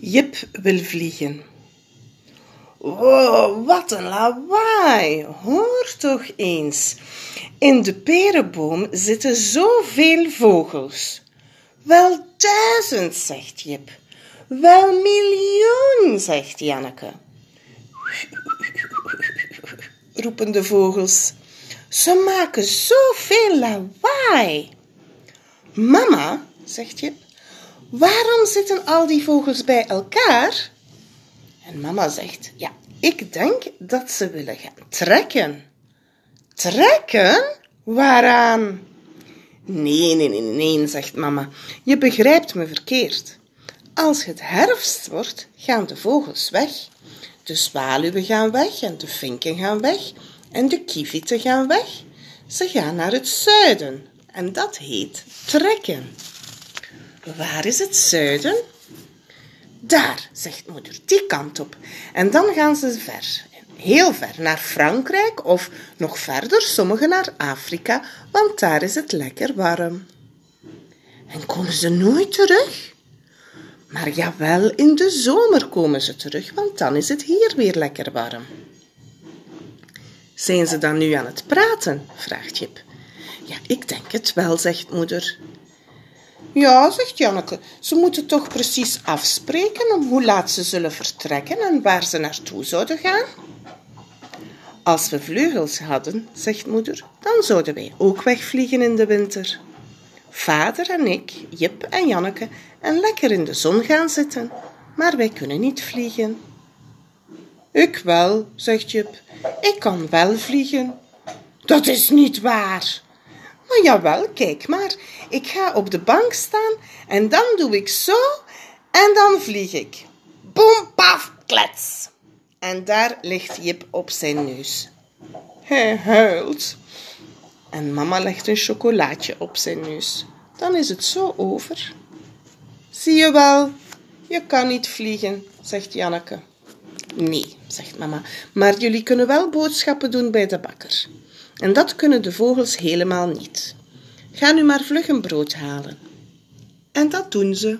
Jip wil vliegen. Wow, wat een lawaai! Hoor toch eens. In de perenboom zitten zoveel vogels. Wel duizend, zegt Jip. Wel miljoen, zegt Janneke. roepen de vogels. Ze maken zoveel lawaai. Mama, zegt Jip, waarom zitten al die vogels bij elkaar? En mama zegt, ja, ik denk dat ze willen gaan trekken. Trekken? Waaraan? Nee, nee, nee, nee, zegt mama. Je begrijpt me verkeerd. Als het herfst wordt, gaan de vogels weg. De zwaluwen gaan weg en de vinken gaan weg en de kievieten gaan weg. Ze gaan naar het zuiden en dat heet trekken. Waar is het zuiden? Daar, zegt moeder, die kant op. En dan gaan ze ver, heel ver, naar Frankrijk of nog verder, sommigen naar Afrika, want daar is het lekker warm. En komen ze nooit terug? Maar jawel, in de zomer komen ze terug, want dan is het hier weer lekker warm. Zijn ze dan nu aan het praten? vraagt Jip. Ja, ik denk het wel, zegt moeder. Ja, zegt Janneke, ze moeten toch precies afspreken om hoe laat ze zullen vertrekken en waar ze naartoe zouden gaan. Als we vleugels hadden, zegt moeder, dan zouden wij ook wegvliegen in de winter. Vader en ik, Jip en Janneke, en lekker in de zon gaan zitten, maar wij kunnen niet vliegen. Ik wel, zegt Jip, ik kan wel vliegen. Dat is niet waar. Maar jawel, kijk maar. Ik ga op de bank staan en dan doe ik zo en dan vlieg ik. Boom, paf, klets. En daar ligt Jip op zijn neus. Hij huilt. En mama legt een chocolaatje op zijn neus. Dan is het zo over. Zie je wel, je kan niet vliegen, zegt Janneke. Nee, zegt mama, maar jullie kunnen wel boodschappen doen bij de bakker. En dat kunnen de vogels helemaal niet. Ga nu maar vlug een brood halen. En dat doen ze.